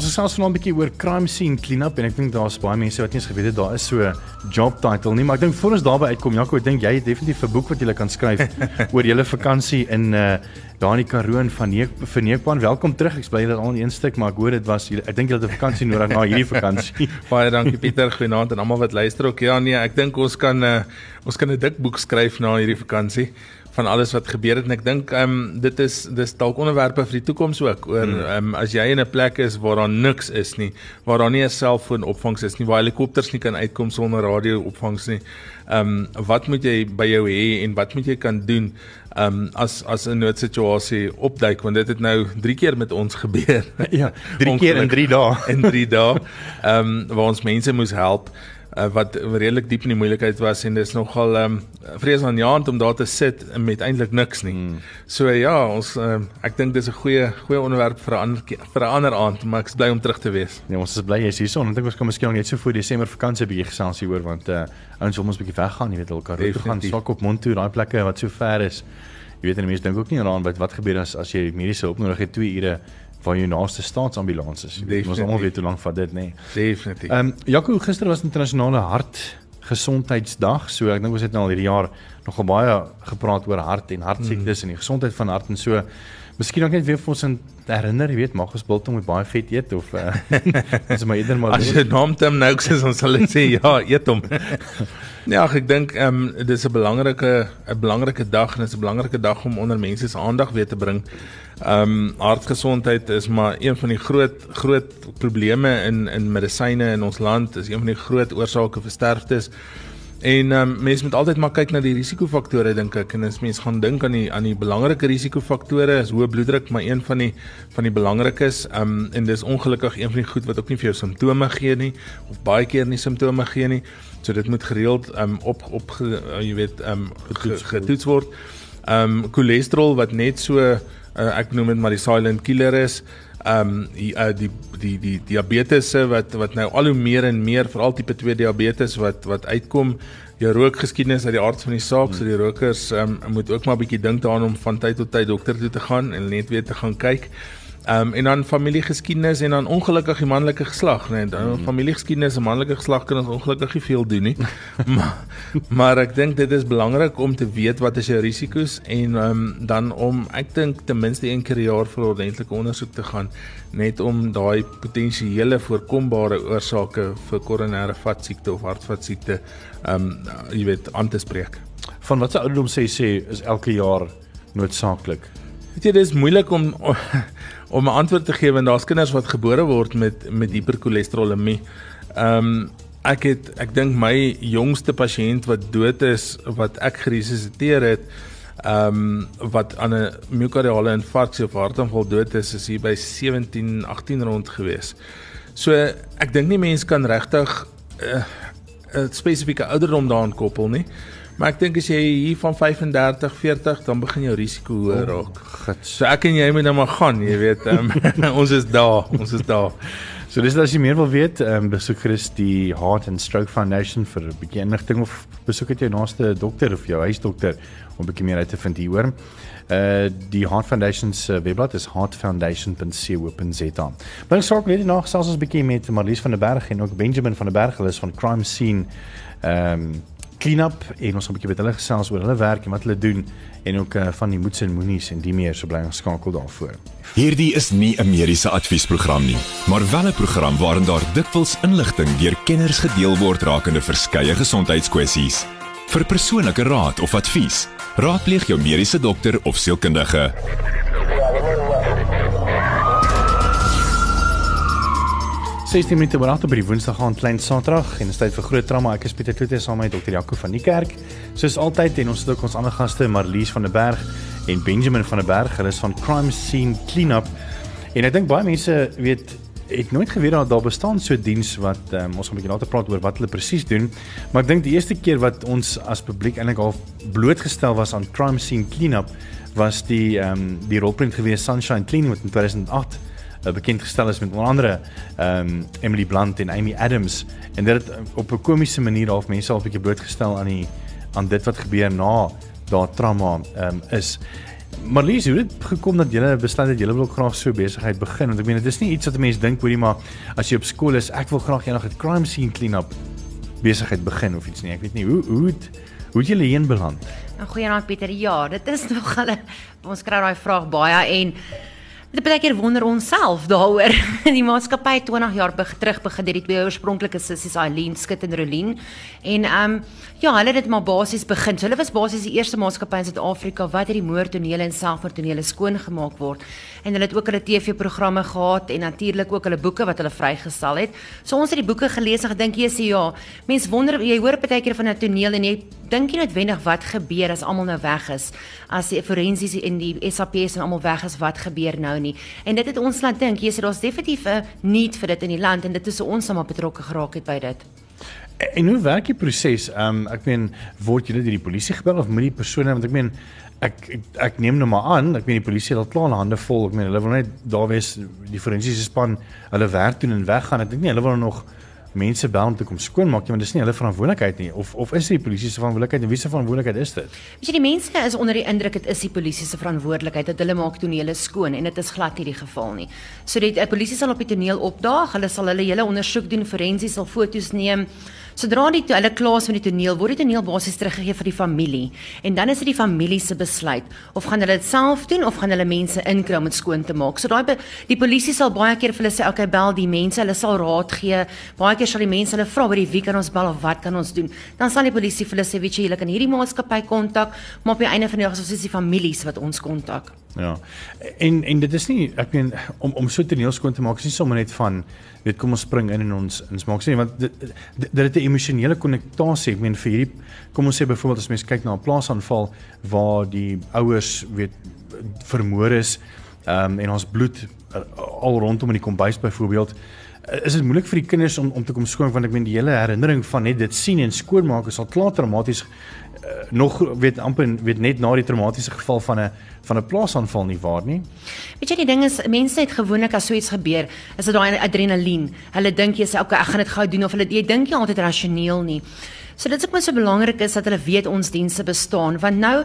Ons gesels vanaand 'n bietjie oor crime scene cleanup en ek dink daar's baie mense wat nie eens geweet het daar is so 'n job title nie, maar ek dink voor ons daarby uitkom, Jaco, ek dink jy het definitief 'n boek wat jy kan skryf oor julle vakansie in uh daar in die Karoo en van Verneekpan. Welkom terug. Ek bly julle al in een stuk, maar ek hoor dit was ek dink julle het 'n vakansie nodig na hierdie vakansie. baie dankie Pieter, goeienaand aan almal wat luister ook. Ja nee, ek dink ons kan uh ons kan 'n dik boek skryf na hierdie vakansie van alles wat gebeur het en ek dink ehm um, dit is dis dalk onderwerpe vir die toekoms ook oor hmm. ehm um, as jy in 'n plek is waar daar niks is nie, waar daar nie 'n selfoon opvangs is nie, waar helikopters nie kan uitkom sonder radio opvangs nie. Ehm um, wat moet jy by jou hê en wat moet jy kan doen ehm um, as as 'n noodsituasie opduik want dit het nou 3 keer met ons gebeur. ja, 3 keer in 3 dae. in 3 dae. Ehm um, waar ons mense moes help uh, wat redelik diep in die moeilikheid was en dis nogal ehm um, vreesaanjaend om daar te sit met eintlik niks nie. Hmm. So ja, ons uh, ek dink dis 'n goeie goeie onderwerp vir 'n ander vir 'n ander aand, maar ek is bly om terug te wees. Nee, ons is bly jy's hierson. Ek dink ons kan miskien net so voor Desember vakansie bietjie gesels hieroor want uh ouens wil ons bietjie weggaan, jy weet, hulle kan toe gaan, swak op mond toe, daai plekke wat so ver is. Jy weet en mense dink ook nie daaraan wat wat gebeur as as jy mediese hulp nodig het 2 ure van jou naaste staatsambulans is. Ons almal weet hoe lank vat dit, nê. Nee. Definitief. Ehm um, Jaco, gister was internasionale hartgesondheidsdag. So ek dink ons het nou al hierdie jaar nogal baie gepraat oor hart en hartsiektes hmm. en die gesondheid van hart en so. Miskien ook net weer vir ons herinner, jy weet, mag ons biltong met baie vet eet of uh, ons maar eerder maar As jy naam Tim nou sê ons sal sê ja, eet hom. ja, ek dink ehm um, dis 'n belangrike 'n belangrike dag en dit is 'n belangrike dag om onder mense se aandag weer te bring. Ehm um, hartgesondheid is maar een van die groot groot probleme in in medisyne in ons land, is een van die groot oorsake vir sterftes. En ehm um, mense moet altyd maar kyk na die risikofaktore dink ek en as mense gaan dink aan die aan die belangrike risikofaktore is hoë bloeddruk maar een van die van die belangrikes ehm um, en dis ongelukkig een van die goed wat ook nie vir jou simptome gee nie of baie keer nie simptome gee nie. So dit moet gereeld ehm um, op op uh, jy weet ehm um, getoets word. Ehm um, cholesterol wat net so uh, ek noem dit maar die silent killer is. Ehm um, die, uh, die die die diabetes wat wat nou al hoe meer en meer veral tipe 2 diabetes wat wat uitkom jou rookgeskiedenis uit die aard van die saak. So die rokers ehm um, moet ook maar bietjie dink daaraan om van tyd tot tyd dokter toe te gaan en net weer te gaan kyk. Ehm um, en dan familiegeskiedenis en dan ongelukkig die manlike geslag, né? Nee, dan mm. familiegeskiedenis en manlike geslag kan ons ongelukkig nie veel doen nie. maar maar ek dink dit is belangrik om te weet wat is jou risiko's en ehm um, dan om ek dink ten minste een keer per jaar vir ordentlike ondersoek te gaan net om daai potensiële voorkombare oorsake vir koronêre vatsiekte of hartvatsiekte ehm um, jy weet aan te spreek. Van watter ouderdom sê sê is elke jaar noodsaaklik? Weet jy dis moeilik om om 'n antwoord te gee want daar's kinders wat gebore word met met hiperkolesterolemie. Ehm um, ek het ek dink my jongste pasiënt wat dood is wat ek geresusiteer het ehm um, wat aan 'n miokardiale infarksie of hartaanval dood is is hier by 17 18 rond gewees. So ek dink nie mense kan regtig eh, 'n uh, spesifieke ouderdom daaraan koppel nie. Maar ek dink as jy hier van 35, 40 dan begin jou risiko hoër raak. Oh, so ek en jy moet nou maar gaan, jy weet, um, ons is daar, ons is daar. So dis as jy meer wil weet, um, besoek gerus die Heart and Stroke Foundation vir 'n bietjie inligting of besoek dit jou naaste dokter of jou huisdokter om 'n bietjie meer uit te vind hieroor. Uh die Heart Foundation se webblad is heartfoundation.co.za. Ek sorg net nog selfs 'n bietjie met Marlies van der Berg en ook Benjamin van der Berg, hulle is van Crime Scene ehm um, cleanup en ons gaan 'n bietjie met hulle gesels oor hulle werk en wat hulle doen en ook uh, van die moeds en moenies en die meer so bly geskakel daarvoor. Hierdie is nie 'n mediese adviesprogram nie, maar wel 'n program waarin daar dikwels inligting deur kenners gedeel word rakende verskeie gesondheidskwessies. Vir persoonlike raad of advies, raadpleeg jou mediese dokter of sielkundige. 16 minute oor 8 op die Woensdag aand klein Saterdag en dit is tyd vir groot drama. Ek is Pieter Kloete saam met Dr. Jaco van die kerk. Soos altyd en ons het ook ons ander gaste Marlies van der Berg en Benjamin van der Berg. Hulle is van Crime Scene Cleanup. En ek dink baie mense weet het nooit geweet dat daar bestaan so 'n diens wat um, ons gaan 'n bietjie later praat oor wat hulle presies doen. Maar ek dink die eerste keer wat ons as publiek eintlik al blootgestel was aan Crime Scene Cleanup was die ehm um, die rolprent gewees Sunshine Cleaning wat in 2008 uh, bekend gestel is met onder andere ehm um, Emily Blunt en Amy Adams en dit het op 'n komiese manier half mense al 'n bietjie blootgestel aan die aan dit wat gebeur na daardie trauma ehm um, is Marlies, hoe het dit gekom dat jy besluit dat jy wil graag so besigheid begin? Want ek meen dit is nie iets wat 'n mens dink hoorie maar as jy op skool is, ek wil graag eendag 'n crime scene clean-up besigheid begin of iets nie. Ek weet nie hoe hoe het hoe het jy hierheen beland? Nou goeienaand Pieter. Ja, dit is nog al ons kry daai vraag baie en Dit baie keer wonder ons self daaroor. Die maatskappy 20 jaar be terug begin het die twee oorspronklike sissies Eileen Skit en Rolien. En ehm um, ja, hulle het dit maar basies begin. So hulle was basies die eerste maatskappy in Suid-Afrika wat hierdie moordtonele en selfmoordtonele skoon gemaak word. En hulle het ook hulle TV-programme gehad en natuurlik ook hulle boeke wat hulle vrygestel het. So ons het die boeke gelees en gedink jy sê ja, mense wonder jy hoor baie keer van 'n toneel en jy dink nie noodwendig wat gebeur as almal nou weg is. As die forensies en die SAPS en almal weg is, wat gebeur nou nie? En dit het ons laat dink, jy sê daar's definitief 'n need vir dit in die land en dit is so ons almal betrokke geraak het by dit. En hoe werk die proses? Ehm um, ek meen word julle deur die polisie gebel of moet die persone want ek meen ek ek, ek neem nou maar aan, ek meen die polisie het al klaar hande vol. Ek meen hulle wil net daar wees die forensiese span hulle werk doen en weggaan. Ek dink nie hulle wil nog mense bel om te kom skoonmaak nie, want dis nie hulle verantwoordelikheid nie of of is dit die polisie se verantwoordelikheid en wie se verantwoordelikheid is dit? Weet jy die mense is onder die indruk dit is die polisie se verantwoordelikheid dat hulle maak tonele skoon en dit is glad nie die geval nie. So die, die polisie sal op die toneel opdaag, hulle sal hulle hele ondersoek doen, forensies sal foto's neem. Sodra die hulle klaar is met die toneel, word die toneel basies teruggegee vir die familie en dan is dit die familie se besluit of gaan hulle dit self doen of gaan hulle mense inkry om dit skoon te maak. So daai die polisie sal baie keer vir hulle sê, "Oké, okay, bel die mense, hulle sal raad gee." Baie keer sal die mense hulle vra, "Wie wie kan ons bel of wat kan ons doen?" Dan sal die polisie vir hulle sê, "Weet jy, julle kan hierdie maatskappy kontak, maar op die einde van die dag is dit die families wat ons kontak." Ja. En en dit is nie ek meen om om so toneel skoon te maak is nie sommer net van weet kom ons spring in en ons ons maak sê want dit dit het 'n emosionele konnektasie. Ek meen vir hierdie kom ons sê byvoorbeeld as mens kyk na 'n plaasaanval waar die ouers weet vermoor is um, en ons bloed uh, al rondom in die kombuis byvoorbeeld uh, is dit moeilik vir die kinders om om te kom skoon want ek meen die hele herinnering van net dit sien en skoonmaak is al klaar traumaties uh, nog weet amper weet net na die traumatiese geval van 'n van 'n plaasaanval nie waar nie. Weet jy die ding is mense het gewoonlik as so iets gebeur, is dit daai adrenalien. Hulle dink jy sê okay, ek gaan dit gou doen of hulle jy dink jy altyd rasioneel nie. So dit is ook maar so belangrik is dat hulle weet ons dienste bestaan want nou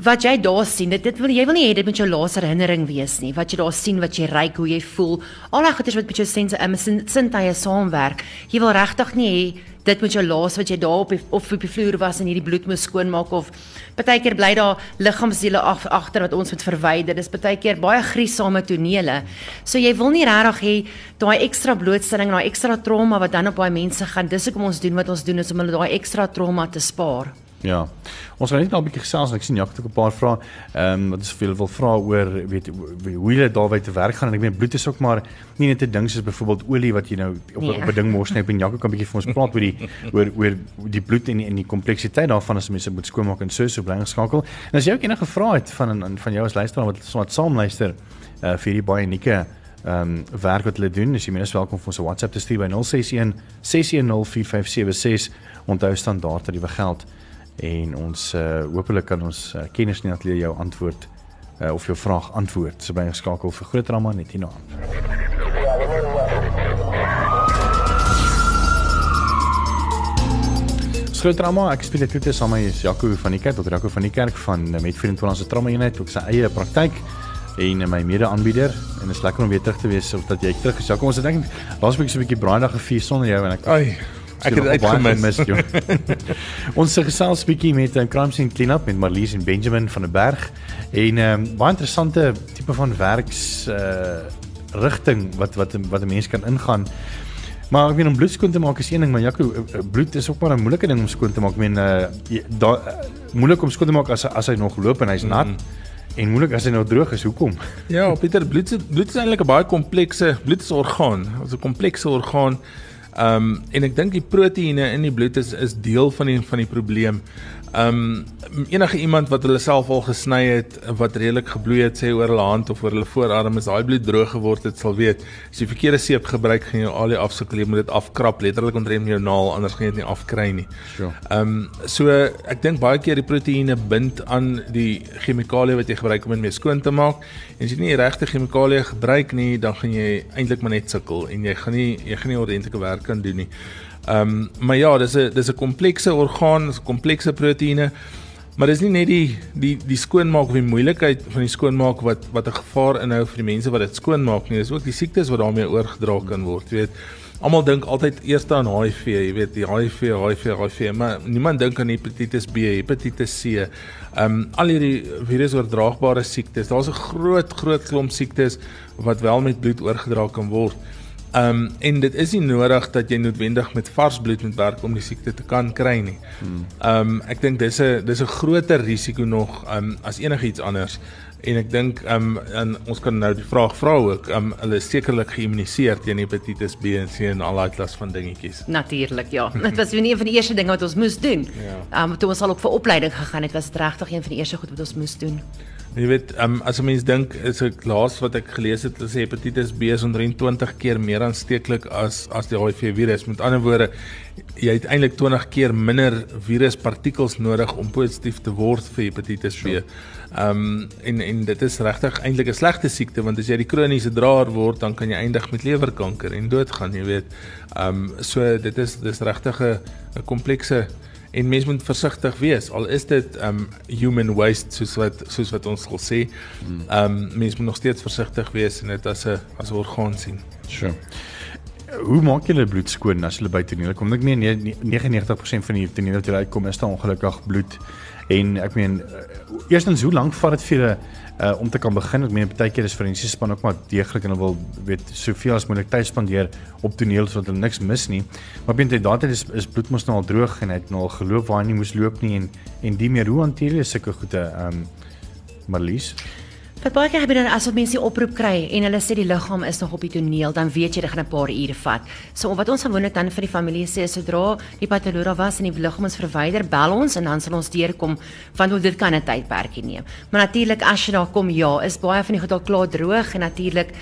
wat jy daar sien, dit dit wil jy wil nie hê dit moet jou laaste herinnering wees nie. Wat jy daar sien, wat jy ry, hoe jy voel, al die goeders wat met jou sense um, sintuie saamwerk. Jy wil regtig nie hê dit moet jou laaste wat jy daar op die, of op die vloer was en hierdie bloed moet skoonmaak of partykeer bly daar liggaamsdele ag, agter wat ons moet verwyder. Dis partykeer baie griesame tonele. So jy wil nie regtig hê daai ekstra blootstelling, daai ekstra trauma wat dan op daai mense gaan. Dis hoekom ons doen wat ons doen is om hulle daai ekstra trauma te spaar. Ja. Ons gaan net nou 'n bietjie gesels, ek sien Jacques het ook 'n paar vrae. Ehm um, wat is veel wil vra oor weet hoe jy daarby te werk gaan en ek meen bloed is ook maar nie net 'n ding soos byvoorbeeld olie wat jy nou op ja. op 'n ding mors net en Jacques kan 'n bietjie vir ons praat oor die oor oor die bloed en die, en die kompleksiteit daarvan as mense moet skoonmaak en so so bly geskakel. En as jy ook enige vrae het van van jou as luisteraar wat wat saam luister uh, vir die baie unieke ehm um, werk wat hulle doen, is jy minstens welkom vir ons WhatsApp te stuur by 061 610 4576 onthou standaard dat jy begeld en ons uh, hopelik kan ons uh, kennis nie atleer jou antwoord uh, of jou vraag antwoord. So by geskakel vir groot drama net hierna. Groot drama, ek speel dit toe saam met Jaco van die kerk, Dr. Jaco van die kerk van met 24 se trauma eenheid, ook sy eie praktyk en my mede-aanbieder en is lekker om weer terug te wees of dat jy terug is. Jaco, ons het dink laas week so 'n bietjie braaidag gevier sonder jou en ek Ai Ek het dit uitgemis. ons gesels bietjie met 'n crime scene cleanup met Marlies en Benjamin van der Berg en 'n um, baie interessante tipe van werks uh rigting wat wat wat 'n mens kan ingaan. Maar ek meen om bloed skoon te maak is een ding, maar Jaco, eh, eh, bloed is ook maar 'n moeilike ding om skoon te maak. Ek meen uh da uh, moeilik om skoon te maak as as hy nog loop en hy's nat. Mm -hmm. En moeilik as hy nou droog is, hoekom? Ja, Pieter, bloed bloed is eintlik 'n baie komplekse bloed is orgaan. Dit is 'n komplekse orgaan. Ehm um, en ek dink die proteïene in die bloed is is deel van die van die probleem. Um enige iemand wat hulle self al gesny het wat redelik gebloei het sê oor hulle hand of oor hulle voorarm is daai bloed droog geword het sal weet as jy verkeerde seep gebruik gaan jy al die afsukkel jy moet dit afkrap letterlik ontrem jou naal anders gaan jy dit nie afkry nie. Sure. Um so ek dink baie keer die proteïene bind aan die chemikalie wat jy gebruik om dit mee skoon te maak en as jy nie die regte chemikalie gebruik nie dan gaan jy eintlik maar net sukkel en jy gaan nie jy gaan nie ordentlike werk kan doen nie. Ehm um, maar ja, dis 'n dis 'n komplekse orgaan, dis komplekse proteïene. Maar dis nie net die die die skoonmaak of die moeilikheid van die skoonmaak wat wat 'n gevaar inhou vir die mense wat dit skoonmaak nie. Dis ook die siektes wat daarmee oorgedra kan word, jy weet. Almal dink altyd eers aan HIV, jy weet, die HIV, HIV, HIV, maar niemand dink aan hepatitis B, hepatitis C. Ehm um, al hierdie virusoordraagbare siektes. Daar's 'n groot groot klomp siektes wat wel met bloed oorgedra kan word. Ehm um, en dit is nie nodig dat jy noodwendig met vars bloed moet werk om die siekte te kan kry nie. Ehm um, ek dink dis 'n dis 'n groter risiko nog ehm um, as enigiets anders. En ek dink ehm um, en ons kan nou die vraag vra ook, ehm um, hulle is sekerlik geïmmuniseer teen hepatitis B en C en al daai klas van dingetjies. Natuurlik, ja. Dit was een van die eerste dinge wat ons moes doen. Ja. Ehm um, toe ons al op vir opleiding gegaan het, was dit regtig een van die eerste goed wat ons moes doen. Jy weet, um, as 'n mens dink, is ek laas wat ek gelees het, is hepatitis B is 120 keer meer aansteeklik as as die HIV virus. Met ander woorde, jy het eintlik 20 keer minder viruspartikels nodig om positief te word vir hepatitis B. Ehm um, en en dit is regtig eintlik 'n slegte siekte want as jy die kroniese draer word, dan kan jy eindig met lewerkanker en doodgaan, jy weet. Ehm um, so dit is dis regtig 'n 'n komplekse en mens moet versigtig wees al is dit um human waste soos wat soos wat ons wil sê. Um mens moet nog steeds versigtig wees en dit as 'n as 'n orgaan sien. Sure. Hoe maak julle bloed skoon as julle by toneel kom? Ek meen 99% van die toneel wat julle uitkom is daar ongelukkig bloed. En ek meen eerstens hoe lank vat dit vir julle uh, om te kan begin? Ek meen baie keer is forensiese span ook maar deeglik en hulle wil weet soveel as moontlik tyd spandeer op toneel sodat hulle niks mis nie. Maar binne daardie tyd is, is bloed mos nou al droog en hy het nou al geloop waar hy nie moes loop nie en en die meer hoe hanteer jy sulke goede ehm um, Marlies? Wat baie keer gebeur dan as wat mense die oproep kry en hulle sê die liggaam is nog op die toneel, dan weet jy dit gaan 'n paar ure vat. So wat ons gewoonlik dan vir die familie sê is sodra die patoloog was en die liggaam is verwyder, bel ons en dan sal ons deurkom want dit kan 'n tydperkie neem. Maar natuurlik as jy daar kom, ja, is baie van die goed al klaar droog en natuurlik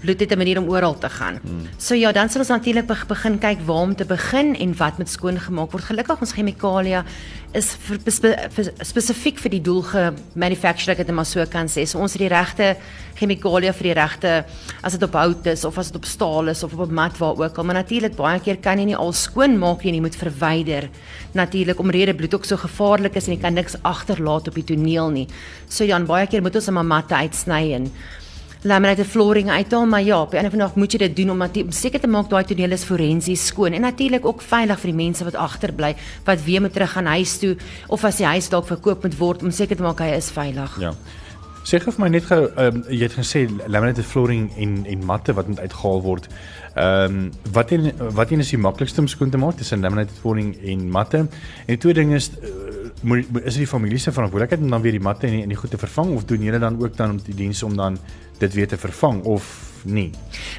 bloed het 'n manier om oral te gaan. Hmm. So ja, dan sal ons natuurlik begin kyk waar om te begin en wat met skoon gemaak word. Gelukkig ons chemikalia is vir, spe, vir, spesifiek vir die doel gemanufacture ek dit maar so kan sê. So ons het die regte chemikalia vir die regte as dit op hout is of as dit op staal is of op 'n mat waar ook al. Maar natuurlik baie keer kan jy nie al skoon maak nie, jy moet verwyder. Natuurlik omrede bloed ook so gevaarlik is en jy kan niks agterlaat op die toneel nie. So ja, baie keer moet ons 'n matte uitsny en laminated flooring uithaal, maar ja, op 'n of ander dag moet jy dit doen om seker te maak daai toneel is forensies skoon en natuurlik ook veilig vir die mense wat agterbly wat weer moet terug gaan huis toe of as die huis dalk verkoop moet word om seker te maak hy is veilig. Ja. Sê gou vir my net gou, um, jy het gesê laminated flooring en en matte wat moet uitgehaal word. Ehm um, wat een wat een is die maklikste om skoon te maak tussen laminated flooring en matte? En die tweede ding is uh, is dit die familie se verantwoordelikheid om dan weer die matte en die, en die goed te vervang of doen julle dan ook dan om die diens om dan dit weer te vervang of nie.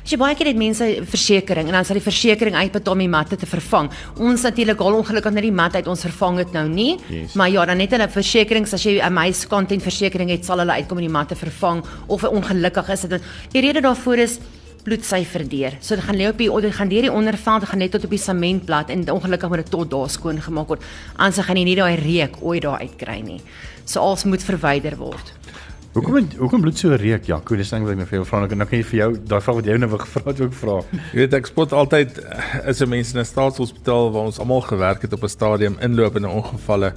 As jy baie keer het mense versekerings en dan sal die versekerings uitbetaal om die matte te vervang. Ons natuurlik al ongelukkig net die mat uit ons vervang dit nou nie. Yes. Maar ja, dan net hulle versekerings as jy 'n meis content versekering het, sal hulle uitkom en die matte vervang of ongelukkig is dit. Die rede daarvoor is bloedsyfer deur. So dit gaan lê op die dit gaan deur die onderveld, gaan net tot op die sementblad en ongelukkig moet dit tot daar skoon gemaak word. Anders gaan jy nie daai reuk ooit daar uitkry nie. So alles moet verwyder word. Hoekom het, hoekom bloed so reuk? Ja, cool, dis ding wat ek nou vir jou vra en dan kan jy vir jou daai vraag wat jy nou gevra het ook vra. Jy weet ek spot altyd as 'n mens in 'n staatshospitaal waar ons almal gewerk het op 'n stadium inloop in 'n ongevalle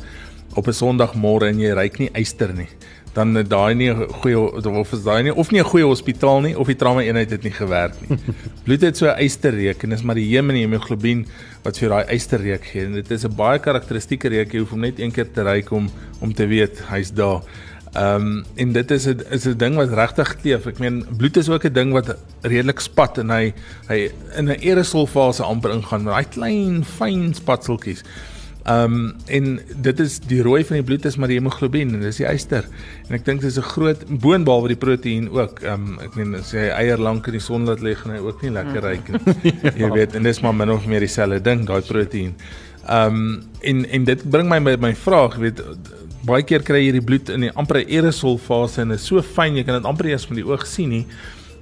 op 'n Sondagmôre en jy ryk nie eister nie dan daai nie 'n goeie of is daai nie of nie 'n goeie hospitaal nie of die trauma eenheid het nie gewerk nie. Bloed het so 'n eisterreuk en is maar die hem en die hemoglobien wat vir daai eisterreuk gee en dit is 'n baie karakteristieke reuk jy hoef hom net een keer te ryk om om te weet hy's daar. Ehm um, en dit is 'n is 'n ding wat regtig kleef. Ek meen bloed is ook 'n ding wat redelik spat en hy hy in 'n aerosol fase amper ingaan, maar daai klein fyn spatseltjies. Ehm um, en dit is die rooi van die bloed is maar die hemoglobien en dis die yster. En ek dink dis 'n groot boonbehalwe die proteïen ook. Ehm um, ek meen as jy eier lank in die son laat lê gaan hy ook nie lekker ryk nie. jy weet en dis maar min of meer dieselfde ding, daai proteïen. Ehm um, en en dit bring my by my vraag, weet baie keer kry jy die bloed in die amper aerosol fase en is so fyn jy kan dit amper eers met die oog sien nie.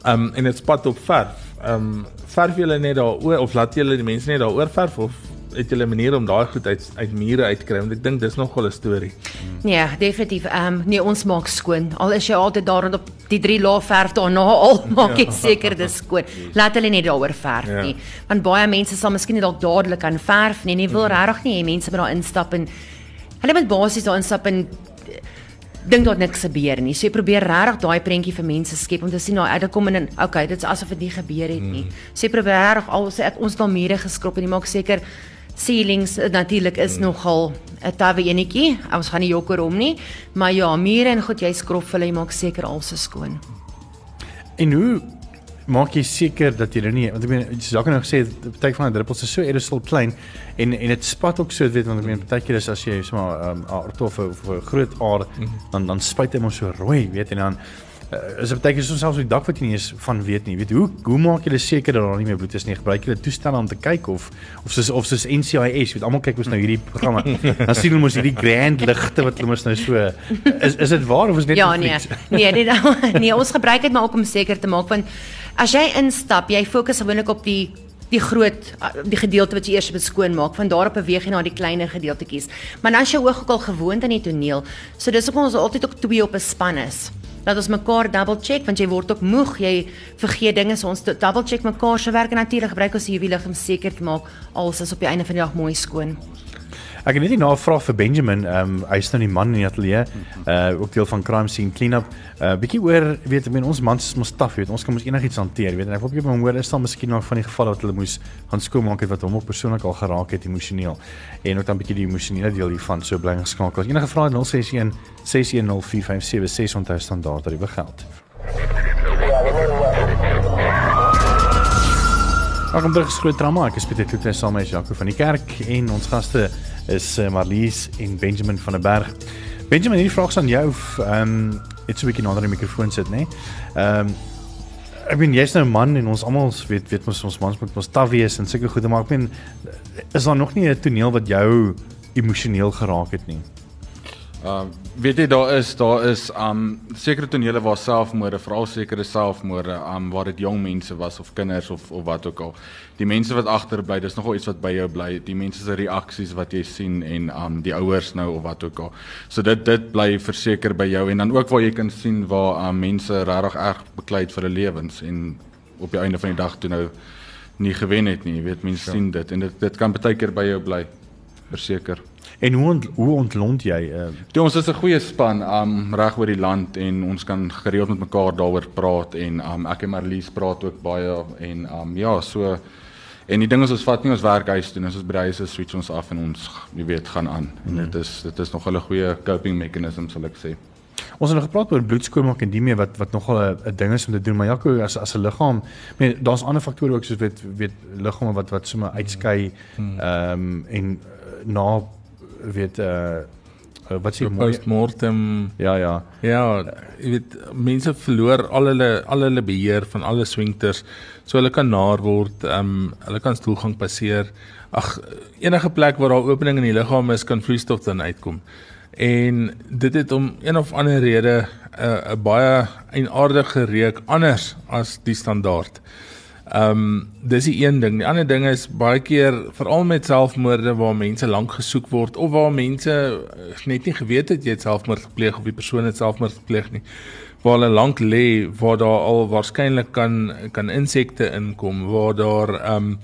Um, en dit spat op verf. Um, verf jy hulle net daaroor of laat jy hulle die mense net daaroor verf of het julle 'n manier om daai goed uit uit mure uit te kry want ek dink dis nogal 'n storie. Nee, ja, definitief. Ehm um, nee, ons maak skoon. Al is jy altyd daar op die drie laag verf daarna al maak ek seker dis skoon. Laat hulle nie daaroor verf ja. nie. Want baie mense sal miskien nie dalk dadelik aan verf nie. Nie wil mm. regtig nie hê mense moet daar instap en Hulle moet basies daar instap en dink dat niks gebeur nie. So jy probeer regtig daai prentjie vir mense skep om te sien nou uit kom en okay, dit is asof dit nie gebeur het nie. Mm. So jy probeer regtig al sê ek ons al mure geskrob en jy maak seker ceilings uh, natuurlik is mm. nogal 'n tawe enetjie. Ons gaan nie jokker om nie, maar ja, mure en goed jy skrob hulle, jy maak seker alles is skoon. En hoe maak jy seker dat jy nie want ek meen jy sê nou gesê party van die druppels is so aerosol klein en en dit spat ook so weet want ek meen partykeer is as jy sommer 'n um, aardof of 'n groot aar mhm. dan dan spuit hy mos so rooi weet en dan uh, is dit baie keer so selfs op die dak wat jy nie eens van weet nie. Weet hoe hoe maak julle seker dat daar nie meer bloed is nie? Gebruik julle toestelle om te kyk of of soos of soos NCIS, weet almal kyk ons nou hierdie programme. dan sien hulle mos hierdie grand ligte wat hulle mos nou so is is dit waar of is net Ja nee. Nee, nee, nee, ons gebruik dit maar ook om seker te maak want as jy instap, jy fokus gewoonlik op die die groot die gedeelte wat jy eers moet skoon maak. Van daar op beweeg jy na die kleiner gedeeltetjies. Maar dan as jy oog ook al gewoond aan die toneel, so dis hoekom ons altyd ook twee op 'n span is. Laat ons mekaar double check want jy word ook moeg, jy vergeet dinge, so ons double check mekaar se werk en natuurlik gebruik ons die UV lig om seker te maak alles is op die einde van die dag mooi skoon. Ek het net 'n navraag vir Benjamin. Ehm um, hy's nou die man in die ateljee. Uh ook deel van crime scene cleanup. Uh bietjie oor weet ek meen ons mans is mos taaf, weet ons kan mos enigiets hanteer, weet en ek wil bietjie hoor is daar miskien nog van die gevalle wat hulle moes gaan skoonmaak het wat hom ook persoonlik al geraak het emosioneel. En ook dan bietjie die emosionele deel hiervan so bly geskakel. Enige vrae 061 6104576 onthou standaard dat dit begeld. Welkom terug gesgroot drama. Ek is Pieter Kloete saam met Jaco van die kerk en ons gaste is eh, Marlies en Benjamin van der Berg. Benjamin, hierdie vraag is aan jou. Ehm um, net so 'n bietjie nader die mikrofoon sit, né? Nee? Ehm um, ek bedoel jy's nou 'n man en ons almal weet weet mos ons mans moet mos taaf wees en sulke goede maar ek bedoel is daar nog nie 'n toneel wat jou emosioneel geraak het nie? Ehm uh, weet jy daar is daar is um sekere tonele waar selfmoorde, veral sekere selfmoorde, um waar dit jong mense was of kinders of of wat ook al. Die mense wat agterbly, dis nogal iets wat by jou bly. Die mense se reaksies wat jy sien en um die ouers nou of wat ook al. So dit dit bly verseker by jou en dan ook waar jy kan sien waar um mense regtig erg beklei vir hulle lewens en op die einde van die dag toe nou nie gewen het nie. Jy weet mense ja. sien dit en dit dit kan baie keer by jou bly. Verseker. En hoe ont, hoe ontlont jy? Uh... Toe ons is 'n goeie span um reg oor die land en ons kan gereeld met mekaar daaroor praat en um ek en Marlies praat ook baie en um ja, so en die ding is ons vat nie ons werk huis toe, ons is by die huis is switch ons af en ons jy weet gaan aan. En dit is dit is nog 'n goeie coping mechanism sal ek sê. Ons het nog gepraat oor bloedskoonmaak en die mee wat wat nogal 'n ding is om te doen, maar Jaco as as 'n liggaam, meen daar's ander faktore ook soos weet weet liggame wat wat sommer uitskei mhm. ehm um, en na weet uh wat sê postmortem. Ja ja. Ja jy weet mense verloor al hulle al hulle beheer van alle swingters. So hulle kan naar word um hulle kan stoelgang passeer. Ag enige plek waar daar opening in die liggaam is kan vloeistof dan uitkom. En dit het om een of ander rede 'n uh, baie eienaardige reuk anders as die standaard Ehm um, dis die een ding. Die ander ding is baie keer veral met selfmoorde waar mense lank gesoek word of waar mense eh, net nie geweet het jy het selfmoord gepleeg of die persoon het selfmoord gepleeg nie. Waar hulle lank lê waar daar al waarskynlik kan kan insekte inkom waar daar ehm um,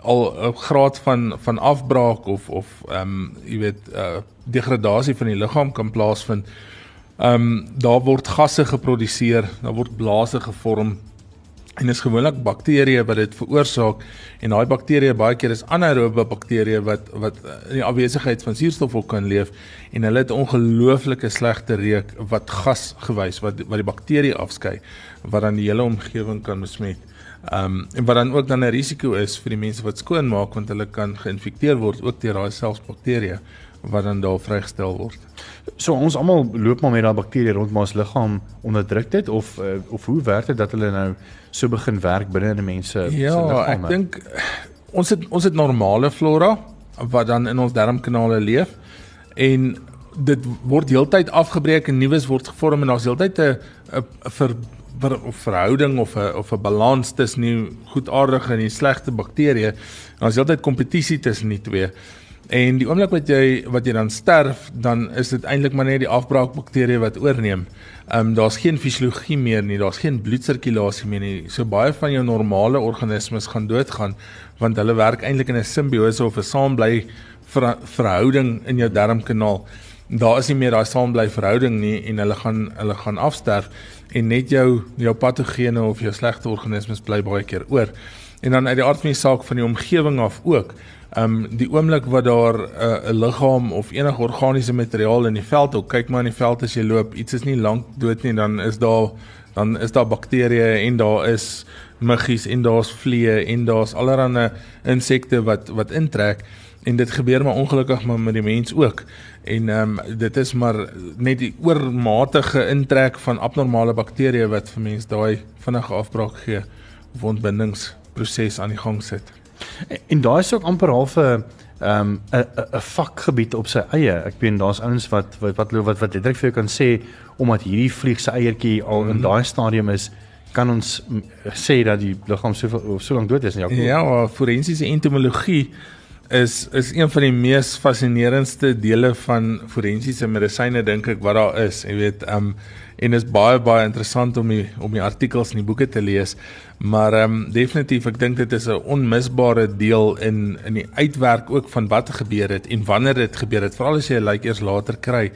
al 'n graad van van afbraak of of ehm um, jy weet uh, degradasie van die liggaam kan plaasvind. Ehm um, daar word gasse geproduseer, daar word blase gevorm en is gewoonlik bakterieë wat dit veroorsaak en daai bakterieë baie keer is anaerobe bakterieë wat wat in die afwesigheid van suurstof ook kan leef en hulle het ongelooflike slegte reuk wat gas gewys wat wat die bakterie afskei wat dan die hele omgewing kan besmet. Ehm um, en wat dan ook dan 'n risiko is vir die mense wat skoon maak want hulle kan geïnfekteer word ook deur daai selfs bakterieë wat dan daar vrygestel word. So ons almal loop maar met daai bakterieë rond ons liggaam onderdruk dit of uh, of hoe werk dit dat hulle nou so begin werk binne in mense ja, se liggame? Ja, ek dink ons het ons het normale flora wat dan in ons darmkanale leef en dit word heeltyd afgebreek en nuus word gevorm en daar's heeltyd 'n 'n ver verhouding of 'n of 'n balans tussen die goedaardige en die slegte bakterieë. Daar's heeltyd kompetisie tussen die twee. En die oomblik wat jy wat jy dan sterf, dan is dit eintlik maar net die afbraakbakterieë wat oorneem. Ehm um, daar's geen fisiologie meer nie, daar's geen bloedsirkulasie meer nie. So baie van jou normale organismes gaan doodgaan want hulle werk eintlik in 'n simbiose of 'n saambly ver, verhouding in jou darmkanaal. Daar is nie meer daai saambly verhouding nie en hulle gaan hulle gaan afsterf en net jou jou patogene of jou slegte organismes bly baie keer oor. En dan uit die aard van die saak van die omgewing af ook. Um die oomblik wat daar 'n uh, liggaam of enige organiese materiaal in die veld, ook kyk maar in die veld as jy loop, iets is nie lank dood nie, dan is daar dan is daar bakterieë en daar is muggies en daar's vliee en daar's allerlei insekte wat wat intrek en dit gebeur maar ongelukkig maar met die mens ook. En ehm um, dit is maar net die oormatige intrek van abnormale bakterieë wat vir mense daai vinnige afbraak gee of ontbindingsproses aan die gang sit. En, en daai is ook amper half 'n ehm 'n 'n vakgebied op sy eie. Ek weet daar's ouens wat wat wat wat wat letterlik vir jou kan sê omdat hierdie vlieg se eiertjie al in mhm. daai stadium is kan ons sê dat die liggaam so so lank dood is en ja, ja forensiese entomologie is is een van die mees fascinerendste dele van forensiese medisyne dink ek wat daar is. Jy weet, ehm um, en is baie baie interessant om die om die artikels in die boeke te lees. Maar ehm um, definitief ek dink dit is 'n onmisbare deel in in die uitwerk ook van wat gebeur het en wanneer dit gebeur het, veral as jy 'n lijk eers later kry.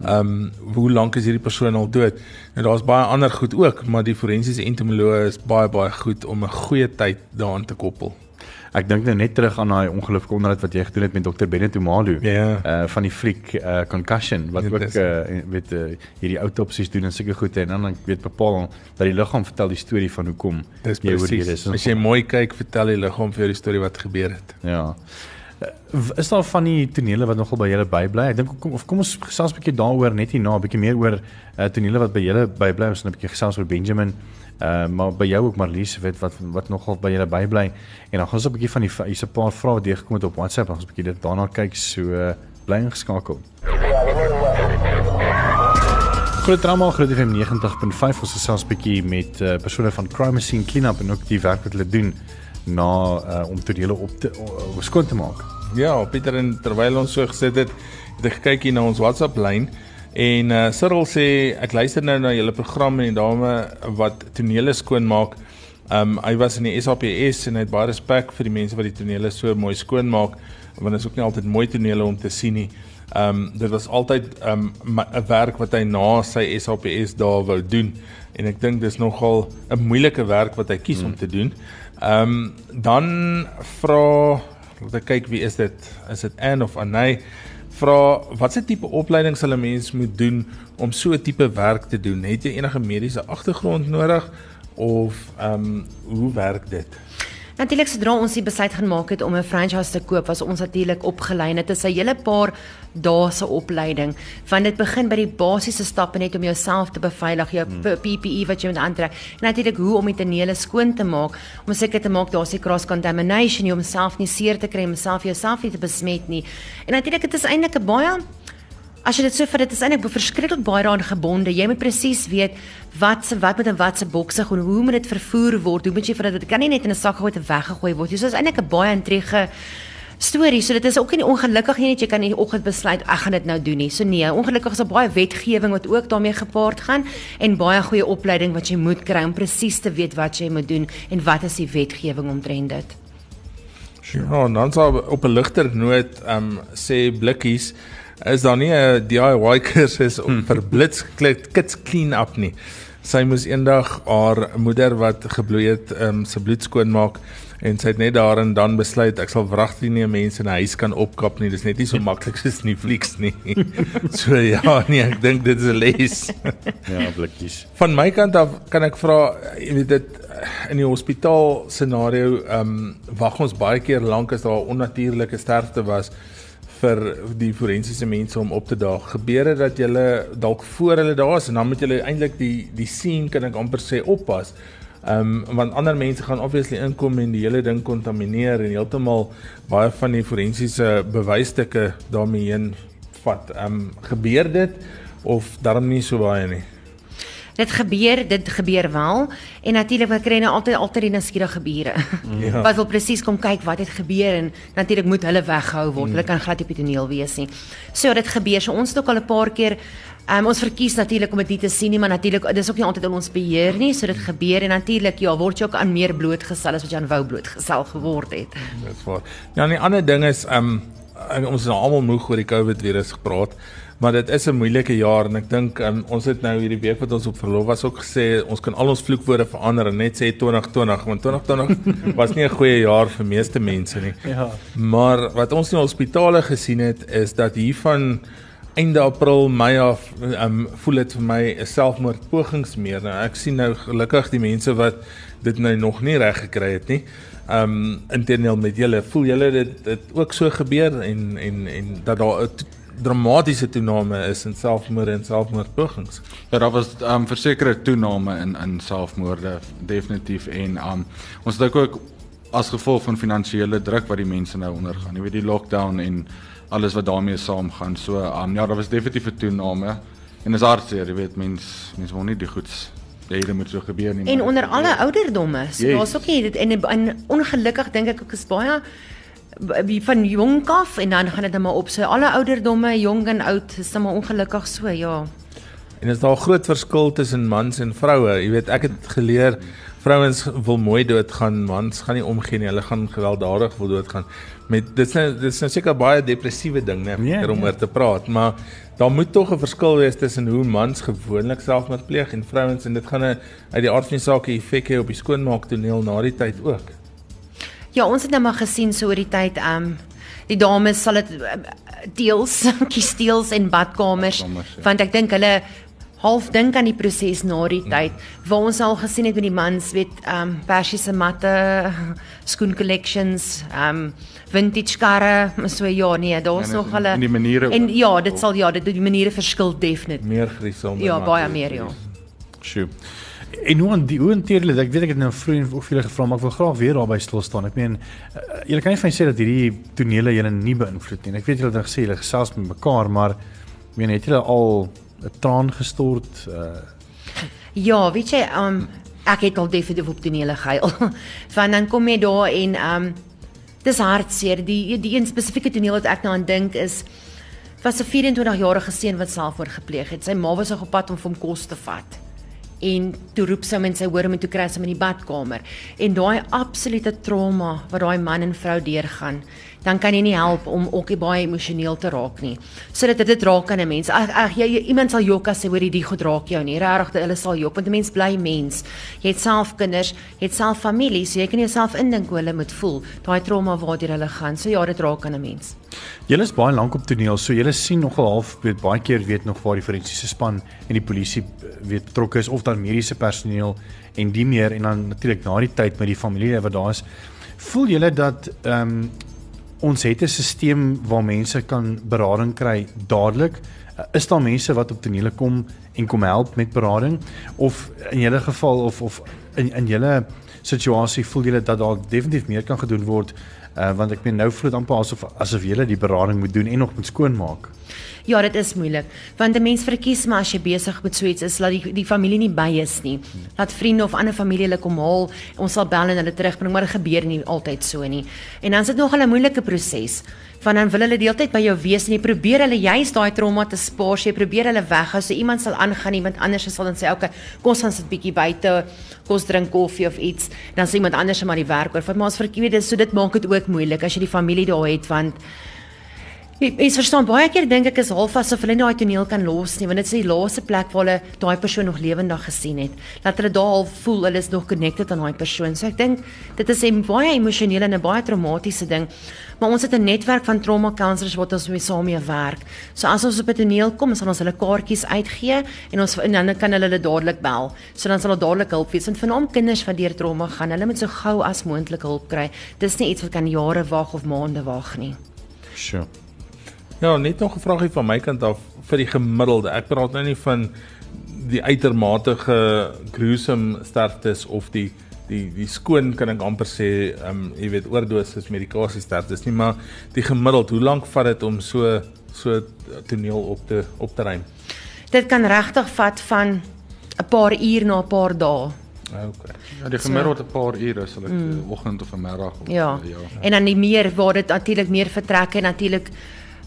Ehm um, hoe lank is hierdie persoon al dood? En daar's baie ander goed ook, maar die forensiese entomoloog is baie baie goed om 'n goeie tyd daaraan te koppel. Ek dink nou net terug aan daai ongelooflike onderhoud wat jy gedoen het met dokter Benito Malu ja. uh van die fliek uh concussion wat ja, ook uh weet uh, hierdie autopsies doen en sulke goed en dan weet bepaal dat die liggaam vertel die storie van hoekom jy oor hier is. As jy mooi kyk, vertel die liggaam vir jou die storie wat gebeur het. Ja. Is daar van die tonele wat nogal by julle bybly? Ek dink kom of kom ons gesels 'n bietjie daaroor net hierna, 'n bietjie meer oor uh tonele wat by julle bybly, ons 'n bietjie gesels oor Benjamin. Uh maar by jou ook Marlies weet wat wat nogal by julle bybly en dan gaan ons 'n bietjie van die hier's 'n paar vrae wat deurgekom het op WhatsApp, ons 'n bietjie dit daarna kyk so uh, bly ingeskakel. Groot drama groot FM 90.5 ons gesels 'n bietjie met uh, persone van Crime Scene Cleanup en ook die werk wat hulle doen na uh, om tonele op te uh, skoon te maak. Ja, Pieter en terwyl ons so gesit het, het ek gekyk hier na ons WhatsApp lyn En uh Cyril sê ek luister nou na julle program en die dame wat tonele skoon maak. Um hy was in die SAPS en hy het baie respek vir die mense wat die tonele so mooi skoon maak want dit is ook nie altyd mooi tonele om te sien nie. Um dit was altyd um 'n werk wat hy na sy SAPS daar wou doen en ek dink dis nogal 'n moeilike werk wat hy kies hmm. om te doen. Um dan vra laat ek kyk wie is dit? Is dit Anne of Anay? Vra watse tipe opleiding sal 'n mens moet doen om so 'n tipe werk te doen? Het jy enige mediese agtergrond nodig of ehm um, hoe werk dit? Natuurlik sodra ons die besluit gemaak het om 'n franchise te koop, was ons natuurlik opgelei. Dit is 'n hele paar dae se opleiding. Van dit begin by die basiese stappe net om jouself te beveilig, jou hmm. PPE wat jy moet aantrek. En natuurlik hoe om die tonele skoon te maak, om seker te maak daar's nie cross contamination nie om self nie seer te kry, om self jouself nie te besmet nie. En natuurlik dit is eintlik 'n baie As jy dit so vir dit is eintlik verskriklik baie daaraan gebonde. Jy moet presies weet wat se wat met 'n watse bokse gaan, hoe moet dit vervoer word? Hoe moet jy vir dit kan nie net in 'n sak gooi en weggegooi word. Dis so eintlik 'n baie intrige storie. So dit is ook nie ongelukkig nie dat jy kan in die oggend besluit ek gaan dit nou doen nie. So nee, ongelukkig is daar baie wetgewing wat ook daarmee gepaard gaan en baie goeie opleiding wat jy moet kry om presies te weet wat jy moet doen en wat is die wetgewing omtrent dit. Ja, en dan sou op 'n ligter noot ehm um, sê blikkies is daar nie 'n DIY kursus om vir blits kits clean up nie. Sy moes eendag haar moeder wat gebloei het, um, se bloed skoon maak en sy het net daarin dan besluit ek sal wragtig nie mense in 'n huis kan opkap nie. Dis net nie so maklik soos flieks nie. so ja, nee, ek dink dit is 'n les. ja, blikkies. Van my kant af kan ek vra, jy weet dit in die hospitaal scenario, ehm um, wag ons baie keer lank as daar onnatuurlike sterfte was vir die forensiese mense om op te daag. Gebeur dit dat jy dalk voor hulle daar is en dan moet jy eintlik die die scene kan ek amper sê oppas. Ehm um, want ander mense gaan obviously inkom en die hele ding kontamineer en heeltemal baie van die forensiese bewysstukke daarmee heen vat. Ehm um, gebeur dit of daarom nie so baie nie? Dit gebeur, dit gebeur wel en natuurlik kry nou altyd altyd die nuuskierige bure. Ja. wat wil presies kom kyk wat het gebeur en natuurlik moet hulle weghou word. Mm. Hulle kan glad nie op die toneel wees nie. So dit gebeur. So ons het ook al 'n paar keer Um, ons verkies natuurlik om dit te sien nie maar natuurlik dis ook nie altyd in ons beheer nie so dit gebeur en natuurlik ja word jy ook aan meer blootgestel as wat jy aan wou blootgestel geword het. Dis waar. Ja, 'n ander ding is um ons is nou almal moeg oor die COVID virus gepraat, maar dit is 'n moeilike jaar en ek dink um, ons het nou hierdie week wat ons op verlof was ook gesê ons kan al ons vloekwoorde verander en net sê 2020 want 2020 was nie 'n goeie jaar vir meeste mense nie. Ja. Maar wat ons in hospitale gesien het is dat hiervan einde April, Mei af um, voel dit vir my 'n selfmoordpogings meer. Nou ek sien nou gelukkig die mense wat dit nou nog nie reg gekry het nie. Um interneel met julle, voel julle dit dit ook so gebeur en en en dat daar 'n dramatiese toename is in selfmoorde en selfmoordpogings. Ja, daar was um versekerde toename in in selfmoorde definitief en um ons dink ook as gevolg van finansiële druk wat die mense nou ondergaan. Jy weet die lockdown en alles wat daarmee saamgaan. So um ja, daar was definitief 'n toename en is hartseer, jy weet mens mens wil nie die goeds hê dit moet so gebeur nie. En onder alle ouderdomme. So Yes. daar's ook nie dit en, en ongelukkig dink ek ook is baie van jonk af en dan gaan dit net maar op. So alle ouderdomme, jong en oud, is net maar ongelukkig so, ja. En is daar 'n groot verskil tussen mans en vroue? Jy weet, ek het geleer vrouens wil mooi doodgaan, mans gaan nie omgee nie. Hulle gaan gewelddadig wil doodgaan. Met dit is nou dit is nou seker baie depressiewe ding, né, Ja, yeah, om ja. oor te praat, maar daar moet tog 'n verskil wees tussen hoe mans gewoonlik selfmoord pleeg en vrouens en dit gaan 'n uit die aard van die saak 'n effek hê op die skoonmaaktoneel na die tyd ook. Ja, ons het nou maar gesien so oor die tyd, ehm um, die dames sal dit deels kies deels en badkamers, Badkamers, ja. want ek dink hulle half dink aan die proses na die tyd waar ons al gesien het met die mans weet ehm um, persiese matte skoen collections ehm um, vintage karre so ja nee daar's En nog in- hulle in die maniere en ja dit sal ja dit die maniere verskil definitief Meer griesel. ja baie meer ja Sjoe. En hoe aan die hoe hanteer julle dit? Ek weet ek het nou vroeër ook vir julle gevra, maar ek wil graag weer daarby stil staan. Ek meen uh, julle kan nie vir my sê dat hierdie tonele julle nie beïnvloed nie. Ek weet julle het nou gesê julle gesels met mekaar, maar ek meen het julle al 'n traan gestort? Uh Ja, weet jy, um ek het al definitief op tonele gehuil. Want dan kom jy daar en um dis hartseer. Die die een spesifieke toneel wat ek nou aan dink is was 'n 24-jarige seun wat selfmoord gepleeg het. Sy ma was op pad om vir hom kos te vat. En toe roep sy hom en sy hoor hom en toe kry sy hom in die badkamer. En daai absolute trauma wat daai man en vrou deurgaan, dan kan jy nie help om ook baie emosioneel te raak nie. So dit dit raak aan 'n mens. Ag ag jy, jy iemand sal jok as hy hoor die goed raak jou nie. Regtig, hulle sal jok want 'n mens bly mens. Jy het self kinders, jy het self familie, so jy kan jouself indink hoe hulle moet voel. Daai trauma waardeur hulle gaan. So ja, dit raak aan 'n mens. julle is baie lank op toneel, so julle sien nogal half weet baie keer weet nog waar die forensiese span en die polisie uh, weet betrokke is of dan mediese personeel en die meer en dan natuurlik na die tyd met die familie wat daar is. Voel julle dat ehm um, ons het 'n stelsel waar mense kan berading kry dadelik? Uh, Is daar mense wat op tonele kom en kom help met berading of in julle geval of of in in julle situasie voel julle dat daar definitief meer kan gedoen word uh, want ek meen nou dit amper asof asof julle die berading moet doen en nog moet skoonmaak. Ja, dit is moeilik. Want 'n mens verkies maar as jy besig met so iets is, laat die die familie nie by is nie. Laat vriende of ander familie hulle kom haal. Ons sal bel en hulle terugbring, maar dit gebeur nie altyd so nie. En dan is dit nog 'n moeilike proses. Want dan wil hulle deeltyd by jou wees en jy probeer hulle juist daai trauma te spaar. Jy probeer hulle weghou. So iemand sal aangaan, iemand anders sal dan sê, "Oké, kom ons gaan sit bietjie buite, kom ons drink koffie of iets." Dan sê iemand anders maar die werk oor. Want maar ons verkies dit so dit maak dit ook moeilik as jy die familie daar het want Mens verstaan baie keer dink ek is half asof hulle nie daai toneel kan los nie want dit is die laaste plek waar hulle daai persoon nog lewendig gesien het. Laat hulle daar al voel hulle is nog connected aan daai persoon. So ek dink dit is 'n baie emosionele en 'n baie traumatiese ding. Maar ons het 'n netwerk van trauma counselors wat ons mee saam mee werk. So as ons op 'n toneel kom, sal ons hulle kaartjies uitgee en ons en dan kan hulle hulle dadelik bel. So dan sal hulle dadelik hulp wees. Want vanaand kinders wat deur trauma gaan, hulle moet so gou as moontlik hulp kry. Dis nie iets wat kan jare wag of maande wag nie. Sure. Ja, net nog 'n vraagie van my kant af vir die gemiddelde. Ek praat nou nie van die uitermate gruesome sterftes of die die die skoon kan ek amper sê, ehm um, jy weet oordosis medikasie sterftes nie, maar die gemiddeld, hoe lank vat dit om so so toneel op te op te ruim? Dit kan regtig vat van 'n paar uur na 'n paar dae. Okay. Ja, die gemiddeld 'n paar ure sal ek mm. oggend of 'n middag of Ja. ja. En dan die meer waar dit natuurlik meer vertrekke en natuurlik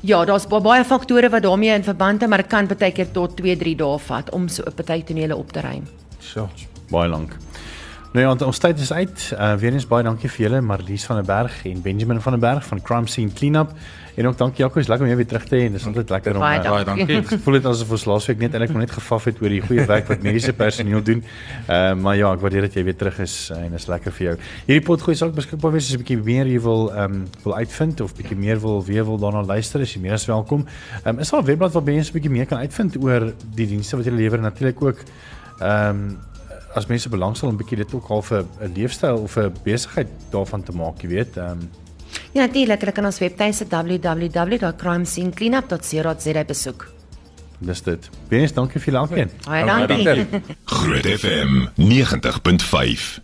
ja, daar's ba baie faktore wat daarmee in verband is, maar dit kan baie keer tot 2-3 dae vat om so 'n party tonele op te ruim. So. Baie lank. Nou ja, ons tyd is uit. Uh weer eens baie dankie vir julle Marlies van der Berg en Benjamin van der Berg van Crime Scene Cleanup En ook dankie Jaco, is lekker om jou weer terug te hê en dis altyd lekker om Baie uh, Baie dankie. Ek voel dit asof ons laasweek net eintlik maar net gefaf het oor die goeie werk wat mediese personeel doen. Ehm uh, maar ja, ek waardeer dat jy weer terug is en is lekker vir jou. Hierdie potgooi sal beskikbaar wees as jy 'n bietjie meer jy wil ehm um, wil uitvind of bietjie meer wil weer wil daarna luister, is jy meer as welkom. Ehm um, is daar 'n webblad waar mense 'n bietjie meer kan uitvind oor die dienste wat jy lewer en natuurlik ook ehm um, as mense belangstel om bietjie dit ook half 'n 'n leefstyl of 'n besigheid daarvan te maak, jy weet. Ehm um, Ja natuurlik, hulle kan ons webtuiste www.crimescene.cleanup.co.za besoek. dis dit. Benes, dankie vir elkeen. Baie Baie dankie. Groot FM 90.5